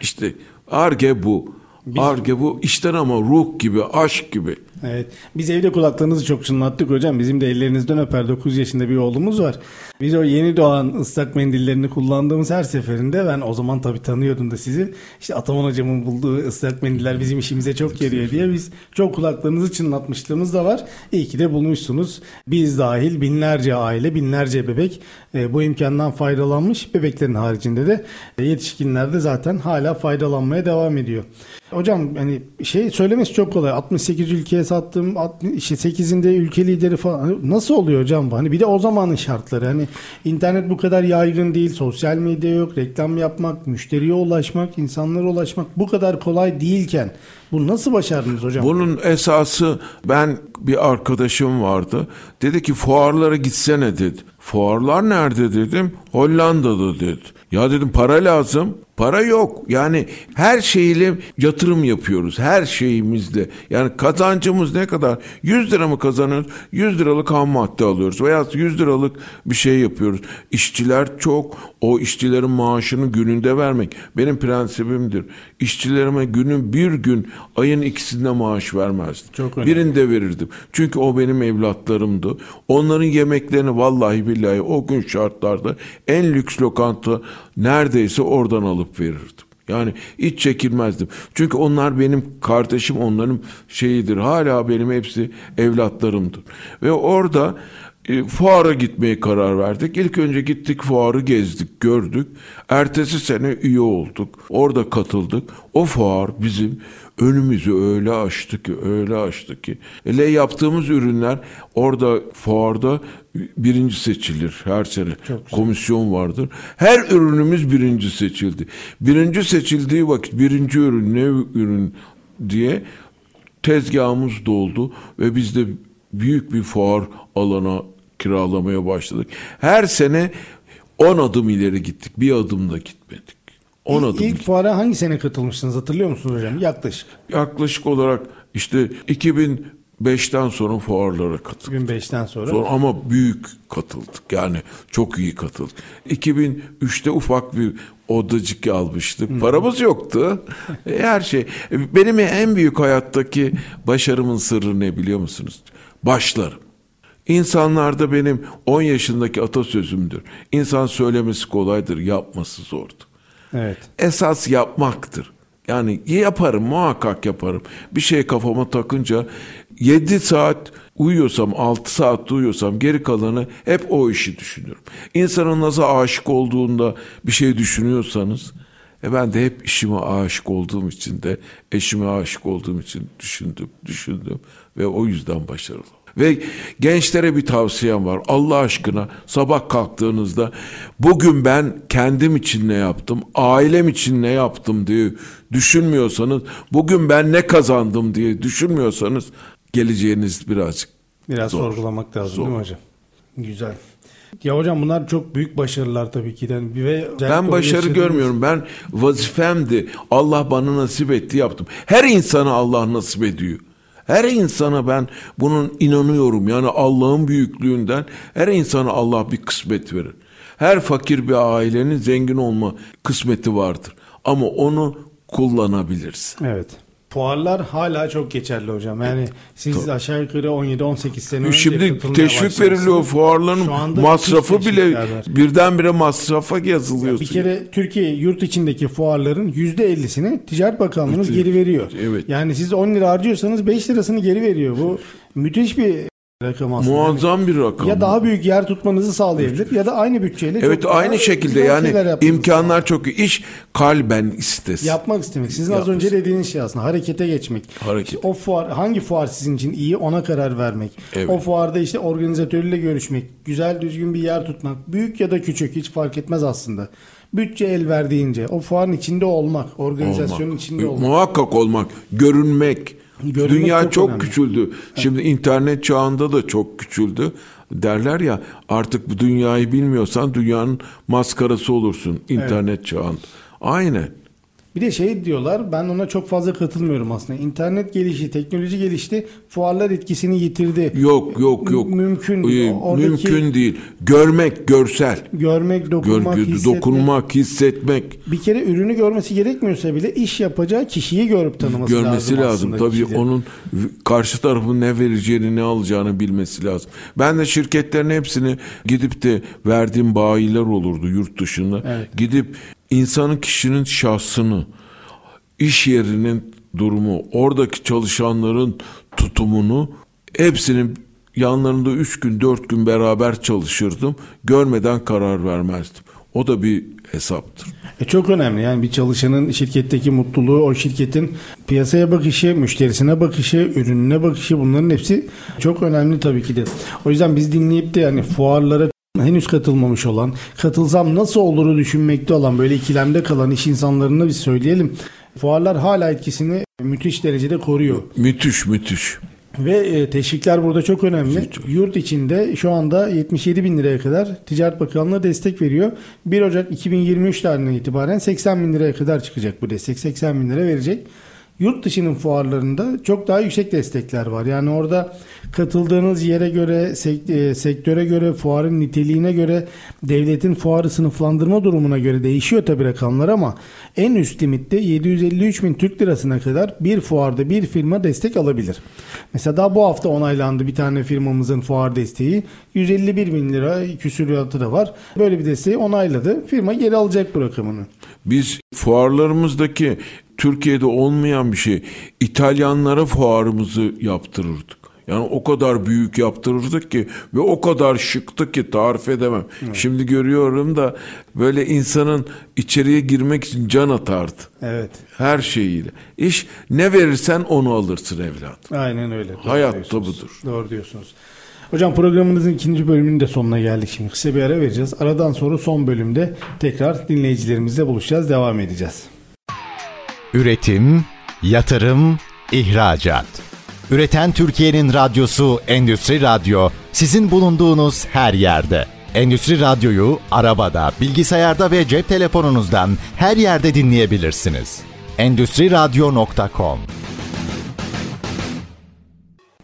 İşte arge bu. Arge bu işten ama ruh gibi, aşk gibi. Evet. Biz evde kulaklarınızı çok çınlattık hocam. Bizim de ellerinizden öper 9 yaşında bir oğlumuz var. Biz o yeni doğan ıslak mendillerini kullandığımız her seferinde ben o zaman tabii tanıyordum da sizi. İşte Ataman hocamın bulduğu ıslak mendiller bizim işimize çok yarıyor diye biz çok kulaklarınızı çınlatmışlığımız da var. İyi ki de bulmuşsunuz. Biz dahil binlerce aile, binlerce bebek e, bu imkandan faydalanmış. Bebeklerin haricinde de e, yetişkinler de zaten hala faydalanmaya devam ediyor. Hocam hani şey söylemesi çok kolay. 68 ülkeye sattım. 60, işte 8'inde ülke lideri falan. Hani nasıl oluyor hocam bu? Hani bir de o zamanın şartları. Hani internet bu kadar yaygın değil. Sosyal medya yok. Reklam yapmak, müşteriye ulaşmak, insanlara ulaşmak bu kadar kolay değilken bunu nasıl başardınız hocam? Bunun esası ben bir arkadaşım vardı. Dedi ki fuarlara gitsene dedi. Fuarlar nerede dedim. Hollanda'da dedi. Ya dedim para lazım. Para yok. Yani her şeyle yatırım yapıyoruz. Her şeyimizle. Yani kazancımız ne kadar? 100 lira mı kazanıyoruz? 100 liralık ham madde alıyoruz. Veya 100 liralık bir şey yapıyoruz. İşçiler çok. O işçilerin maaşını gününde vermek. Benim prensibimdir. İşçilerime günün bir gün ayın ikisinde maaş vermezdim. Çok önemli. Birinde verirdim. Çünkü o benim evlatlarımdı. Onların yemeklerini vallahi billahi o gün şartlarda en lüks lokanta neredeyse oradan alıp verirdim. Yani hiç çekilmezdim. Çünkü onlar benim kardeşim, onların şeyidir. Hala benim hepsi evlatlarımdır. Ve orada e, fuara gitmeye karar verdik. İlk önce gittik fuarı gezdik, gördük. Ertesi sene üye olduk. Orada katıldık. O fuar bizim önümüzü öyle açtı ki, öyle açtı ki. Ele yaptığımız ürünler orada fuarda birinci seçilir her sene. Komisyon vardır. Her ürünümüz birinci seçildi. Birinci seçildiği vakit birinci ürün ne ürün diye tezgahımız doldu ve biz de büyük bir fuar alana kiralamaya başladık. Her sene 10 adım ileri gittik. Bir adım da gitmedik. 10 İlk, adım. ilk fuara hangi sene katılmıştınız hatırlıyor musunuz hocam? Yaklaşık. Yaklaşık olarak işte 2005'ten sonra fuarlara katıldık. 2005'ten sonra. Sonra ama büyük katıldık. Yani çok iyi katıldık. 2003'te ufak bir odacık almıştık. Paramız yoktu. E, Her şey. Benim en büyük hayattaki başarımın sırrı ne biliyor musunuz? Başlarım. İnsanlarda benim 10 yaşındaki atasözümdür. İnsan söylemesi kolaydır, yapması zordur. Evet. Esas yapmaktır. Yani yaparım muhakkak yaparım. Bir şey kafama takınca 7 saat uyuyorsam 6 saat uyuyorsam geri kalanı hep o işi düşünürüm. İnsanın nasıl aşık olduğunda bir şey düşünüyorsanız e ben de hep işime aşık olduğum için de eşime aşık olduğum için düşündüm, düşündüm ve o yüzden başarılı. Ve gençlere bir tavsiyem var. Allah aşkına sabah kalktığınızda bugün ben kendim için ne yaptım, ailem için ne yaptım diye düşünmüyorsanız, bugün ben ne kazandım diye düşünmüyorsanız geleceğiniz birazcık Biraz Zor. sorgulamak lazım Zor. değil mi hocam? Güzel. Ya hocam bunlar çok büyük başarılar tabii ki. de. Ve Ben başarı görmüyorum. Ben vazifemdi. Allah bana nasip etti yaptım. Her insana Allah nasip ediyor. Her insana ben bunun inanıyorum. Yani Allah'ın büyüklüğünden her insana Allah bir kısmet verir. Her fakir bir ailenin zengin olma kısmeti vardır. Ama onu kullanabilirsin. Evet. Fuarlar hala çok geçerli hocam. Yani siz aşağı yukarı 17-18 sene önce Şimdi teşvik veriliyor fuarların masrafı bile var. birdenbire masrafa yazılıyorsun. Bir kere Türkiye yurt içindeki fuarların %50'sini Ticaret Bakanlığımız Evet. geri veriyor. Evet. Yani siz 10 lira harcıyorsanız 5 lirasını geri veriyor. Bu müthiş bir rakam aslında. Muazzam bir rakam. Ya daha büyük yer tutmanızı sağlayabilir ya da aynı bütçeyle Evet aynı şekilde yani imkanlar çok iyi. İş kalben istesin. Yapmak istemek. Sizin az Yapması. önce dediğiniz şey aslında harekete geçmek. Hareket. İşte o fuar hangi fuar sizin için iyi ona karar vermek. Evet. O fuarda işte organizatörüyle görüşmek, güzel düzgün bir yer tutmak, büyük ya da küçük hiç fark etmez aslında. Bütçe el verdiğince o fuarın içinde olmak, organizasyonun Olmak. içinde olmak. Muhakkak olmak, görünmek. Görünmek Dünya çok çok, önemli. küçüldü. Şimdi internet çağında da çok küçüldü. Derler ya artık bu dünyayı bilmiyorsan dünyanın maskarası olursun internet çağında. Aynen. Bir de şey diyorlar ben ona çok fazla katılmıyorum aslında. İnternet gelişi, teknoloji gelişti. Fuarlar etkisini yitirdi. Yok yok yok. Mümkün. Ee, Oradaki Mümkün değil. Görmek, görsel. Görmek, dokunmak, Görgü, hissetmek. dokunmak, hissetmek. Bir kere ürünü görmesi gerekmiyorsa bile iş yapacağı kişiyi görüp tanıması görmesi lazım. lazım. aslında Tabii kişide. onun karşı tarafın ne vereceğini, ne alacağını bilmesi lazım. Ben de şirketlerin hepsini gidip de verdiğim bayiler olurdu yurt dışında. Evet. Gidip insanın kişinin şahsını, iş yerinin durumu, oradaki çalışanların tutumunu hepsini yanlarında üç gün, dört gün beraber çalışırdım. Görmeden karar vermezdim. O da bir hesaptır. E çok önemli yani bir çalışanın şirketteki mutluluğu, o şirketin piyasaya bakışı, müşterisine bakışı, ürününe bakışı bunların hepsi çok önemli tabii ki de. O yüzden biz dinleyip de yani fuarlara henüz katılmamış olan, katılsam nasıl oluru düşünmekte olan böyle ikilemde kalan iş insanlarına biz söyleyelim. Fuarlar hala etkisini müthiş derecede koruyor. Müthiş, müthiş. Ve e, teşvikler burada çok önemli. Yurt içinde şu anda 77 bin liraya kadar Ticaret Bakanlığı destek veriyor. 1 Ocak 2023 tarihinden itibaren 80 bin liraya kadar çıkacak bu destek. 80 bin lira verecek. Yurt dışının fuarlarında çok daha yüksek destekler var. Yani orada katıldığınız yere göre, e, sektöre göre, fuarın niteliğine göre, devletin fuarı sınıflandırma durumuna göre değişiyor tabii rakamlar ama en üst limitte 753 bin Türk lirasına kadar bir fuarda bir firma destek alabilir. Mesela daha bu hafta onaylandı bir tane firmamızın fuar desteği. 151 bin lira küsüriyatı da var. Böyle bir desteği onayladı. Firma geri alacak bu rakamını. Biz fuarlarımızdaki Türkiye'de olmayan bir şey İtalyanlara fuarımızı yaptırırdık. Yani o kadar büyük yaptırırdık ki ve o kadar şıktı ki tarif edemem. Şimdi görüyorum da böyle insanın içeriye girmek için can atardı. Evet. Her şeyiyle. İş ne verirsen onu alırsın evlat. Aynen öyle. Doğru Hayatta diyorsunuz. budur. Doğru diyorsunuz. Hocam programımızın ikinci bölümünün de sonuna geldik şimdi. Kısa bir ara vereceğiz. Aradan sonra son bölümde tekrar dinleyicilerimizle buluşacağız. Devam edeceğiz. Üretim, yatırım, ihracat. Üreten Türkiye'nin radyosu Endüstri Radyo sizin bulunduğunuz her yerde. Endüstri Radyo'yu arabada, bilgisayarda ve cep telefonunuzdan her yerde dinleyebilirsiniz. Endüstri Radyo.com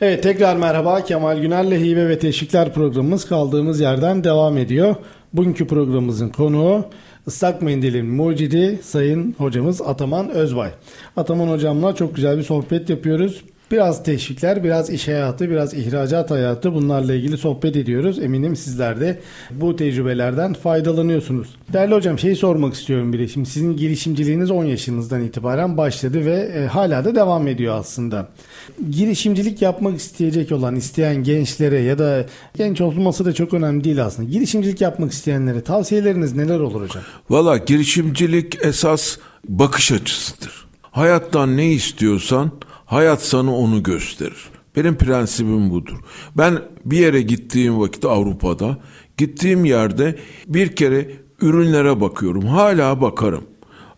Evet tekrar merhaba. Kemal Güner'le Hibe ve Teşvikler programımız kaldığımız yerden devam ediyor. Bugünkü programımızın konuğu Islak Mendil'in mucidi Sayın Hocamız Ataman Özbay. Ataman Hocam'la çok güzel bir sohbet yapıyoruz. Biraz teşvikler, biraz iş hayatı, biraz ihracat hayatı bunlarla ilgili sohbet ediyoruz. Eminim sizler de bu tecrübelerden faydalanıyorsunuz. Değerli hocam şeyi sormak istiyorum bir de. Şimdi sizin girişimciliğiniz 10 yaşınızdan itibaren başladı ve e, hala da devam ediyor aslında. Girişimcilik yapmak isteyecek olan, isteyen gençlere ya da genç olması da çok önemli değil aslında. Girişimcilik yapmak isteyenlere tavsiyeleriniz neler olur hocam? Valla girişimcilik esas bakış açısıdır. Hayattan ne istiyorsan hayat sana onu gösterir. Benim prensibim budur. Ben bir yere gittiğim vakit Avrupa'da gittiğim yerde bir kere ürünlere bakıyorum. Hala bakarım.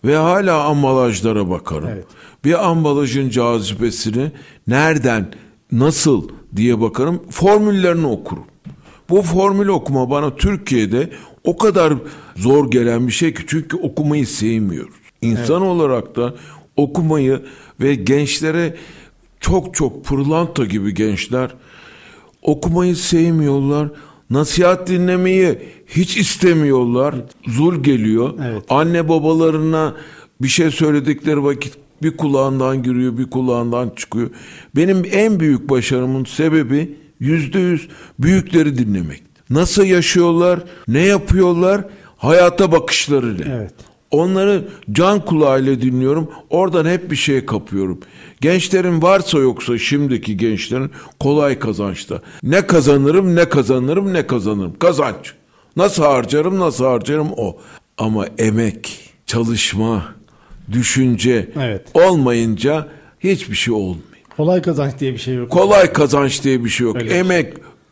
Ve hala ambalajlara bakarım. Evet. Bir ambalajın cazibesini nereden, nasıl diye bakarım. Formüllerini okurum. Bu formül okuma bana Türkiye'de o kadar zor gelen bir şey ki çünkü okumayı sevmiyoruz. İnsan olarak da okumayı ve gençlere çok çok pırlanta gibi gençler okumayı sevmiyorlar. Nasihat dinlemeyi hiç istemiyorlar. Zul geliyor. Evet. Anne babalarına bir şey söyledikleri vakit bir kulağından giriyor, bir kulağından çıkıyor. Benim en büyük başarımın sebebi yüzde yüz büyükleri dinlemek. Nasıl yaşıyorlar, ne yapıyorlar, hayata bakışları ne? Evet. Onları can kulağıyla dinliyorum. Oradan hep bir şey kapıyorum. Gençlerin varsa yoksa şimdiki gençlerin kolay kazançta. Ne kazanırım, ne kazanırım, ne kazanırım. Kazanç. Nasıl harcarım, nasıl harcarım o. Ama emek, çalışma, düşünce Evet. olmayınca hiçbir şey olmuyor. Kolay kazanç diye bir şey yok. Kolay kazanç diye bir şey yok. Öyle bir şey.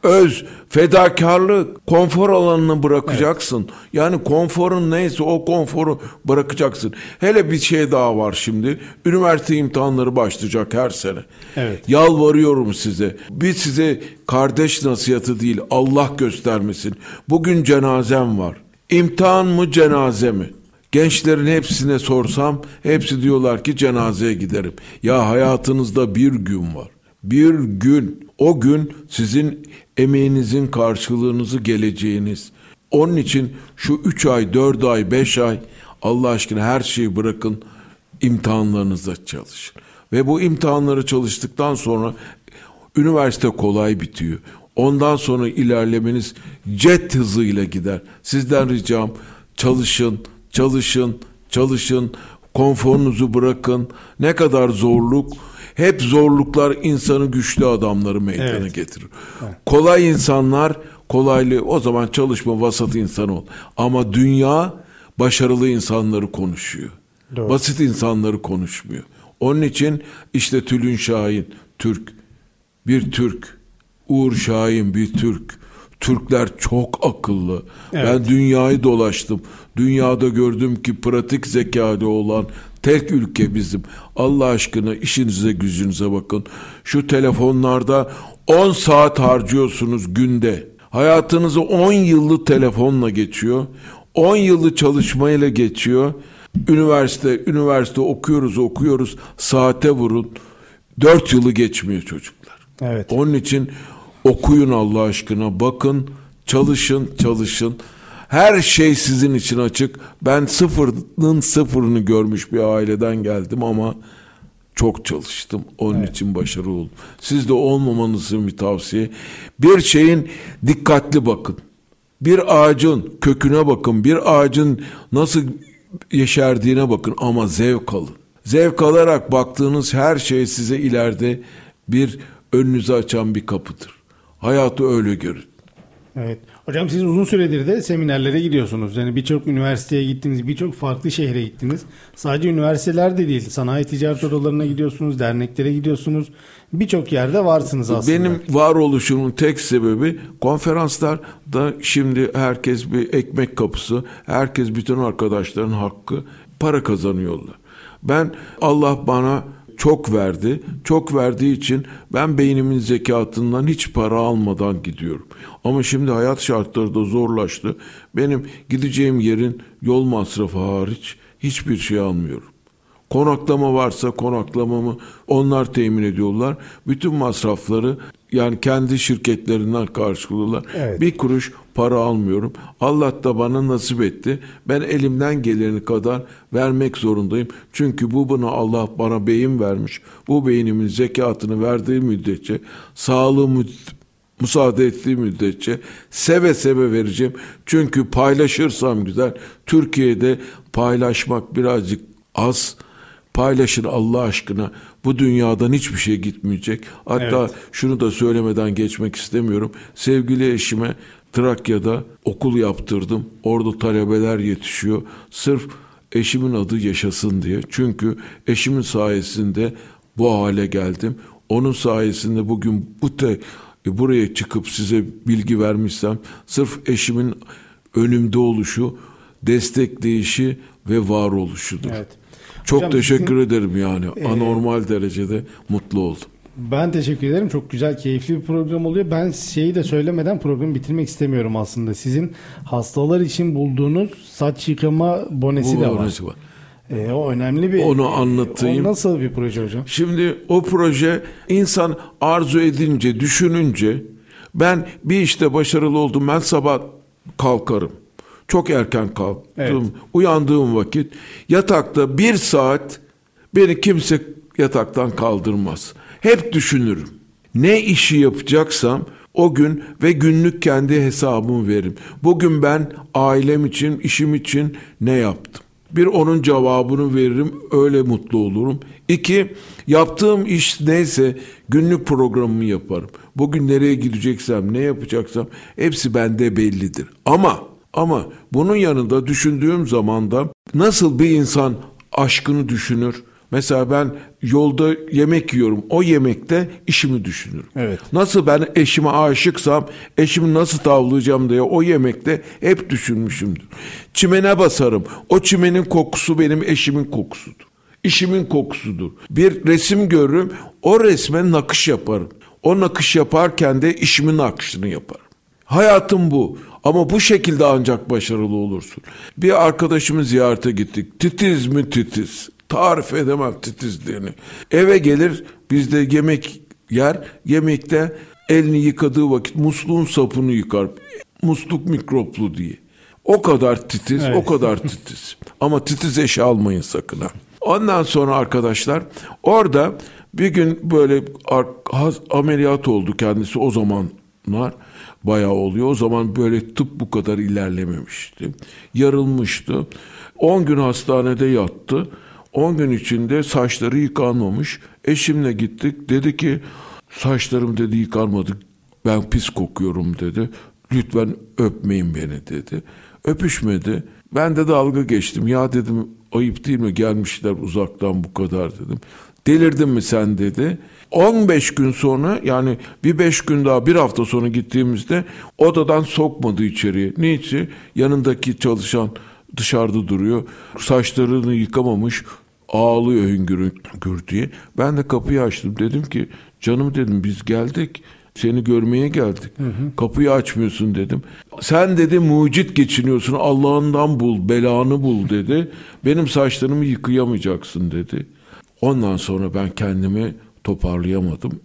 Öz, fedakarlık, konfor alanını bırakacaksın. Yani konforun neyse o konforu bırakacaksın. Hele bir şey daha var şimdi. Üniversite imtihanları başlayacak her sene. Evet. Yalvarıyorum size. Bir size kardeş nasihatı değil Allah göstermesin. Bugün cenazem var. İmtihan mı cenaze mi? Gençlerin hepsine sorsam hepsi diyorlar ki cenazeye giderim. Ya hayatınızda bir gün var. Bir gün. O gün sizin emeğinizin karşılığınızı geleceğiniz. Onun için şu 3 ay, 4 ay, 5 ay Allah aşkına her şeyi bırakın imtihanlarınızda çalışın. Ve bu imtihanları çalıştıktan sonra üniversite kolay bitiyor. Ondan sonra ilerlemeniz jet hızıyla gider. Sizden ricam çalışın, çalışın, çalışın, konforunuzu bırakın. Ne kadar zorluk, hep zorluklar insanı güçlü adamları meydana Evet. getirir. Kolay insanlar kolaylığı o zaman çalışma vasat insan ol. Ama dünya başarılı insanları konuşuyor. Doğru. Basit insanları konuşmuyor. Onun için işte Tülün Şahin Türk bir Türk. Uğur Şahin bir Türk. Türkler çok akıllı. Ben dünyayı dolaştım. Dünyada gördüm ki pratik zekalı olan tek ülke bizim. Allah aşkına işinize gücünüze bakın. Şu telefonlarda 10 saat harcıyorsunuz günde. Hayatınızı 10 yıllık telefonla geçiyor. 10 yıllık çalışmayla geçiyor. Üniversite, üniversite okuyoruz, okuyoruz. Saate vurun. 4 yılı geçmiyor çocuklar. Evet. Onun için okuyun Allah aşkına. Bakın, çalışın, çalışın. Her şey sizin için açık. Ben sıfırın sıfırını görmüş bir aileden geldim ama çok çalıştım. Onun için başarılı oldum. Siz de olmamanızın bir tavsiye. Bir şeyin dikkatli bakın. Bir ağacın köküne bakın. Bir ağacın nasıl yeşerdiğine bakın ama zevk alın. Zevk alarak baktığınız her şey size ileride bir önünüzü açan bir kapıdır. Hayatı öyle görün. Evet. Hocam siz uzun süredir de seminerlere gidiyorsunuz. Yani birçok üniversiteye gittiniz, birçok farklı şehre gittiniz. Sadece üniversiteler de değil, sanayi ticaret odalarına gidiyorsunuz, derneklere gidiyorsunuz. Birçok yerde varsınız aslında. Benim varoluşumun tek sebebi konferanslar da şimdi herkes bir ekmek kapısı, herkes bütün arkadaşların hakkı para kazanıyorlar. Ben Allah bana çok verdi. Çok verdiği için ben beynimin zekatından hiç para almadan gidiyorum. Ama şimdi hayat şartları da zorlaştı. Benim gideceğim yerin yol masrafı hariç hiçbir şey almıyorum. Konaklama varsa konaklamamı onlar temin ediyorlar. Bütün masrafları yani kendi şirketlerinden karşılıyorlar. Evet. Bir kuruş para almıyorum. Allah da bana nasip etti. Ben elimden geleni kadar vermek zorundayım. Çünkü bu buna Allah bana beyin vermiş. Bu beynimin zekatını verdiği müddetçe sağlığımı müsaade ettiği müddetçe seve seve vereceğim. Çünkü paylaşırsam güzel. Türkiye'de paylaşmak birazcık az. Paylaşın Allah aşkına. Bu dünyadan hiçbir şey gitmeyecek. Hatta Evet. şunu da söylemeden geçmek istemiyorum. Sevgili eşime Trakya'da okul yaptırdım. Orada talebeler yetişiyor. Sırf eşimin adı yaşasın diye. Çünkü eşimin sayesinde bu hale geldim. Onun sayesinde bugün bu te, buraya çıkıp size bilgi vermişsem sırf eşimin önümde oluşu, destekleyişi ve varoluşudur. Evet. Çok Hocam teşekkür sizin- ederim yani. Anormal derecede mutlu oldum. Ben teşekkür ederim. Çok güzel, keyifli bir program oluyor. Ben şeyi de söylemeden programı bitirmek istemiyorum aslında. Sizin hastalar için bulduğunuz saç yıkama bonesi Bu de var. bonesi var. Ee, o önemli bir... Onu anlatayım. O nasıl bir proje hocam? Şimdi o proje insan arzu edince, düşününce ben bir işte başarılı oldum. Ben sabah kalkarım. Çok erken kalktım. Evet. Uyandığım vakit yatakta bir saat beni kimse yataktan kaldırmaz. Hep düşünürüm. Ne işi yapacaksam o gün ve günlük kendi hesabımı veririm. Bugün ben ailem için, işim için ne yaptım? Bir onun cevabını veririm, öyle mutlu olurum. İki, yaptığım iş neyse günlük programımı yaparım. Bugün nereye gideceksem, ne yapacaksam hepsi bende bellidir. Ama ama bunun yanında düşündüğüm zaman da nasıl bir insan aşkını düşünür? Mesela ben yolda yemek yiyorum. O yemekte işimi düşünürüm. Evet. Nasıl ben eşime aşıksam eşimi nasıl tavlayacağım diye o yemekte hep düşünmüşümdür. Çimene basarım. O çimenin kokusu benim eşimin kokusudur. İşimin kokusudur. Bir resim görürüm. O resme nakış yaparım. O nakış yaparken de işimin nakışını yaparım. Hayatım bu. Ama bu şekilde ancak başarılı olursun. Bir arkadaşımı ziyarete gittik. Titiz mi titiz? Tarif edemem titizliğini. Eve gelir bizde yemek yer. Yemekte elini yıkadığı vakit musluğun sapını yıkar. Musluk mikroplu diye. O kadar titiz, Evet. o kadar titiz. Ama titiz eşi almayın sakın ha. Ondan sonra arkadaşlar orada bir gün böyle ameliyat oldu kendisi o zamanlar bayağı oluyor. O zaman böyle tıp bu kadar ilerlememişti. Yarılmıştı. 10 gün hastanede yattı. 10 gün içinde saçları yıkanmamış. Eşimle gittik. Dedi ki saçlarım dedi yıkanmadı. Ben pis kokuyorum dedi. Lütfen öpmeyin beni dedi. Öpüşmedi. Ben de dalga geçtim. Ya dedim ayıp değil mi gelmişler uzaktan bu kadar dedim. Delirdin mi sen dedi. 15 gün sonra yani bir 5 gün daha bir hafta sonra gittiğimizde odadan sokmadı içeriye. Niçin? Yanındaki çalışan dışarıda duruyor. Saçlarını yıkamamış ağlıyor hüngür hüngür diye. Ben de kapıyı açtım. Dedim ki canım dedim biz geldik. Seni görmeye geldik. Kapıyı açmıyorsun dedim. Sen dedi mucit geçiniyorsun. Allah'ından bul, belanı bul dedi. Benim saçlarımı yıkayamayacaksın dedi. Ondan sonra ben kendimi toparlayamadım.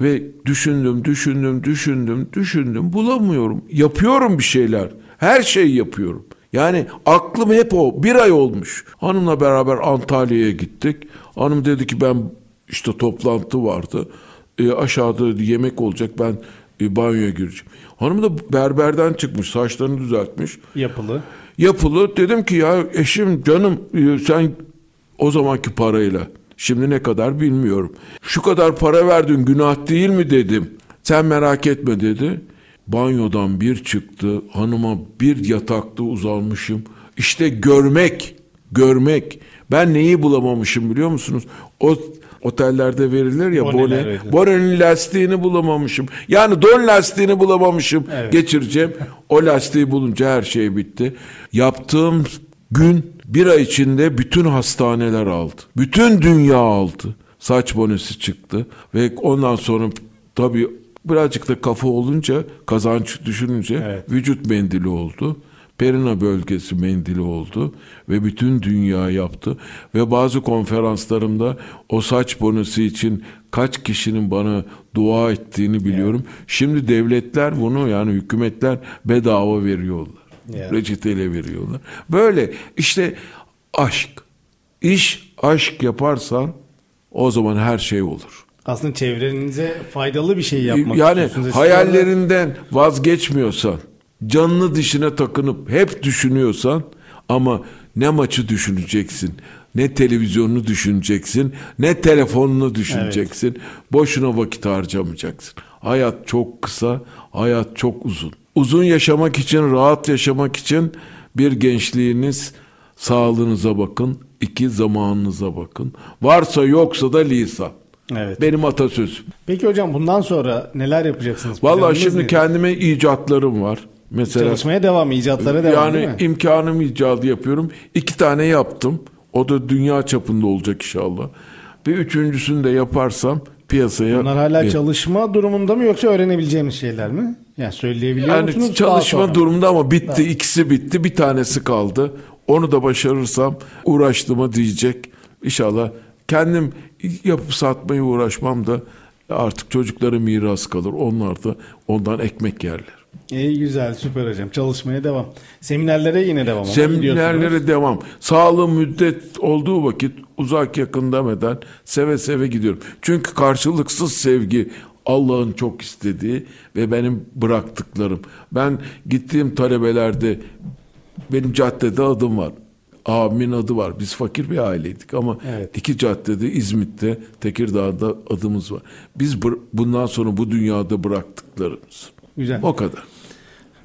Ve düşündüm, düşündüm, düşündüm, düşündüm. Bulamıyorum. Yapıyorum bir şeyler. Her şeyi yapıyorum. Yani aklım hep o. Bir ay olmuş. Hanımla beraber Antalya'ya gittik. Hanım dedi ki ben işte toplantı vardı. E, aşağıda yemek olacak ben e, banyoya gireceğim. Hanım da berberden çıkmış saçlarını düzeltmiş. Yapılı. Yapılı dedim ki ya eşim canım e, sen o zamanki parayla şimdi ne kadar bilmiyorum. Şu kadar para verdin günah değil mi dedim. Sen merak etme dedi. Banyodan bir çıktı hanıma bir yatakta uzanmışım. İşte görmek, görmek. Ben neyi bulamamışım biliyor musunuz? O otellerde verilir ya bone. Bonenin lastiğini bulamamışım. Yani don lastiğini bulamamışım. Evet. Geçireceğim. O lastiği bulunca her şey bitti. Yaptığım gün bir ay içinde bütün hastaneler aldı. Bütün dünya aldı. Saç bonesi çıktı. Ve ondan sonra tabii birazcık da kafa olunca kazanç düşününce Evet. vücut mendili oldu. Perina bölgesi mendili oldu ve bütün dünya yaptı ve bazı konferanslarımda o saç bonusu için kaç kişinin bana dua ettiğini biliyorum. Şimdi devletler bunu yani hükümetler bedava veriyorlar. Yeah. Reçeteyle veriyorlar. Böyle işte aşk. İş aşk yaparsan o zaman her şey olur. Aslında çevrenize faydalı bir şey yapmak yani hayallerinden vazgeçmiyorsan, canını dişine takınıp hep düşünüyorsan ama ne maçı düşüneceksin, ne televizyonunu düşüneceksin, ne telefonunu düşüneceksin. Boşuna vakit harcamayacaksın. Hayat çok kısa, hayat çok uzun. Uzun yaşamak için, rahat yaşamak için bir gençliğiniz sağlığınıza bakın, iki zamanınıza bakın. Varsa yoksa da lisan. Evet. Benim atasözüm. Peki hocam bundan sonra neler yapacaksınız? Vallahi Planınız şimdi nedir? kendime icatlarım var. Mesela Çalışmaya devam, icatlara devam yani değil mi? imkanım icadı yapıyorum. İki tane yaptım. O da dünya çapında olacak inşallah. Bir üçüncüsünü de yaparsam piyasaya... Bunlar hala Evet. çalışma durumunda mı yoksa öğrenebileceğimiz şeyler mi? Yani söyleyebiliyor Yani musunuz? Daha çalışma durumunda ama bitti. ikisi bitti. Bir tanesi kaldı. Onu da başarırsam uğraştığıma diyecek. İnşallah kendim yapıp satmaya uğraşmam da artık çocuklara miras kalır. Onlar da ondan ekmek yerler. İyi güzel süper hocam. Çalışmaya devam. Seminerlere yine devam. Seminerlere devam. Sağlığı müddet olduğu vakit uzak yakın demeden seve seve gidiyorum. Çünkü karşılıksız sevgi Allah'ın çok istediği ve benim bıraktıklarım. Ben gittiğim talebelerde benim caddede adım var. Abimin adı var. Biz fakir bir aileydik ama Evet. iki caddede İzmit'te, Tekirdağ'da adımız var. Biz bundan sonra bu dünyada bıraktıklarımız. Güzel. O kadar.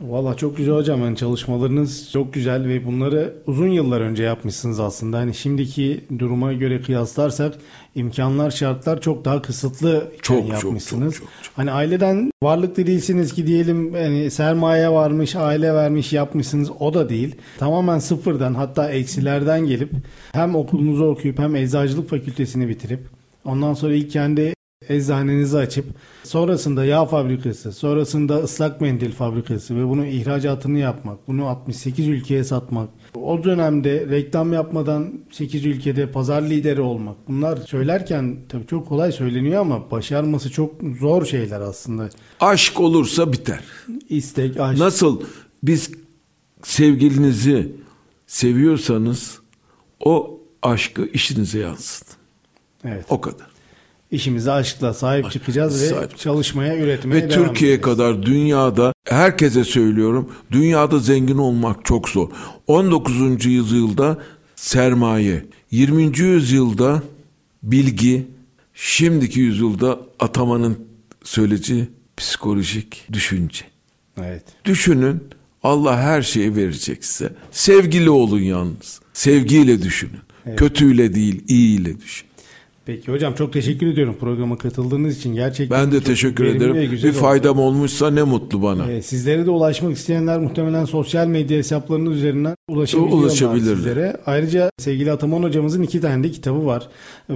Valla çok güzel hocam. Yani çalışmalarınız çok güzel ve bunları uzun yıllar önce yapmışsınız aslında. Hani şimdiki duruma göre kıyaslarsak imkanlar, şartlar çok daha kısıtlı Çok, çok, yapmışsınız. çok, çok, çok. Hani aileden varlıklı değilsiniz ki diyelim hani sermaye varmış, aile vermiş yapmışsınız. O da değil. Tamamen sıfırdan hatta eksilerden gelip hem okulunuzu okuyup hem eczacılık fakültesini bitirip ondan sonra ilk kendi eczanenizi açıp sonrasında yağ fabrikası, sonrasında ıslak mendil fabrikası ve bunun ihracatını yapmak, bunu 68 ülkeye satmak, o dönemde reklam yapmadan 8 ülkede pazar lideri olmak. Bunlar söylerken tabii çok kolay söyleniyor ama başarması çok zor şeyler aslında. Aşk olursa biter. İstek, aşk. Nasıl biz sevgilinizi seviyorsanız o aşkı işinize yansıtın. Evet. O kadar. İşimize aşkla sahip çıkacağız ve Sahip. çalışmaya, üretmeye Ve devam Türkiye edeceğiz. kadar dünyada herkese söylüyorum dünyada zengin olmak çok zor. 19. yüzyılda sermaye, 20. yüzyılda bilgi, şimdiki yüzyılda atamanın söylediği psikolojik düşünce. Evet. Düşünün Allah her şeyi verecek size. Sevgili olun yalnız. Sevgiyle düşünün. Kötüyle değil, iyiyle düşün. Peki hocam çok teşekkür ediyorum programa katıldığınız için. Gerçekten Ben de teşekkür ederim. Bir oldu. faydam olmuşsa ne mutlu bana. Ee, sizlere de ulaşmak isteyenler muhtemelen sosyal medya hesaplarınız üzerinden ulaşabiliyorlar Ulaşabilirler. sizlere. Ayrıca sevgili Ataman hocamızın iki tane de kitabı var.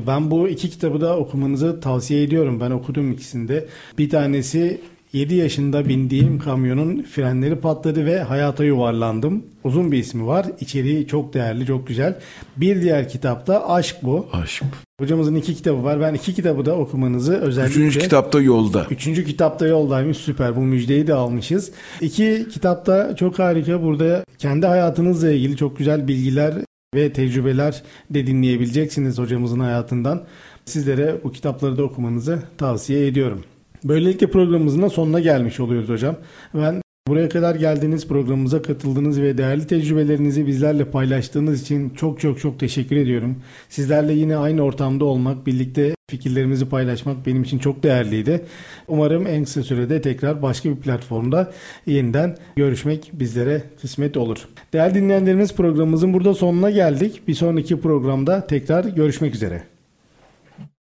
Ben bu iki kitabı da okumanızı tavsiye ediyorum. Ben okudum ikisinde. Bir tanesi 7 yaşında bindiğim kamyonun frenleri patladı ve hayata yuvarlandım. Uzun bir ismi var. İçeriği çok değerli, çok güzel. Bir diğer kitapta Aşk bu. Aşk. Hocamızın iki kitabı var. Ben iki kitabı da okumanızı özellikle... Üçüncü kitapta yolda. Üçüncü kitapta yoldaymış süper bu müjdeyi de almışız. İki kitapta çok harika burada kendi hayatınızla ilgili çok güzel bilgiler ve tecrübeler de dinleyebileceksiniz hocamızın hayatından. Sizlere bu kitapları da okumanızı tavsiye ediyorum. Böylelikle programımızın da sonuna gelmiş oluyoruz hocam. Ben buraya kadar geldiğiniz programımıza katıldığınız ve değerli tecrübelerinizi bizlerle paylaştığınız için çok çok çok teşekkür ediyorum. Sizlerle yine aynı ortamda olmak, birlikte fikirlerimizi paylaşmak benim için çok değerliydi. Umarım en kısa sürede tekrar başka bir platformda yeniden görüşmek bizlere kısmet olur. Değerli dinleyenlerimiz programımızın burada sonuna geldik. Bir sonraki programda tekrar görüşmek üzere.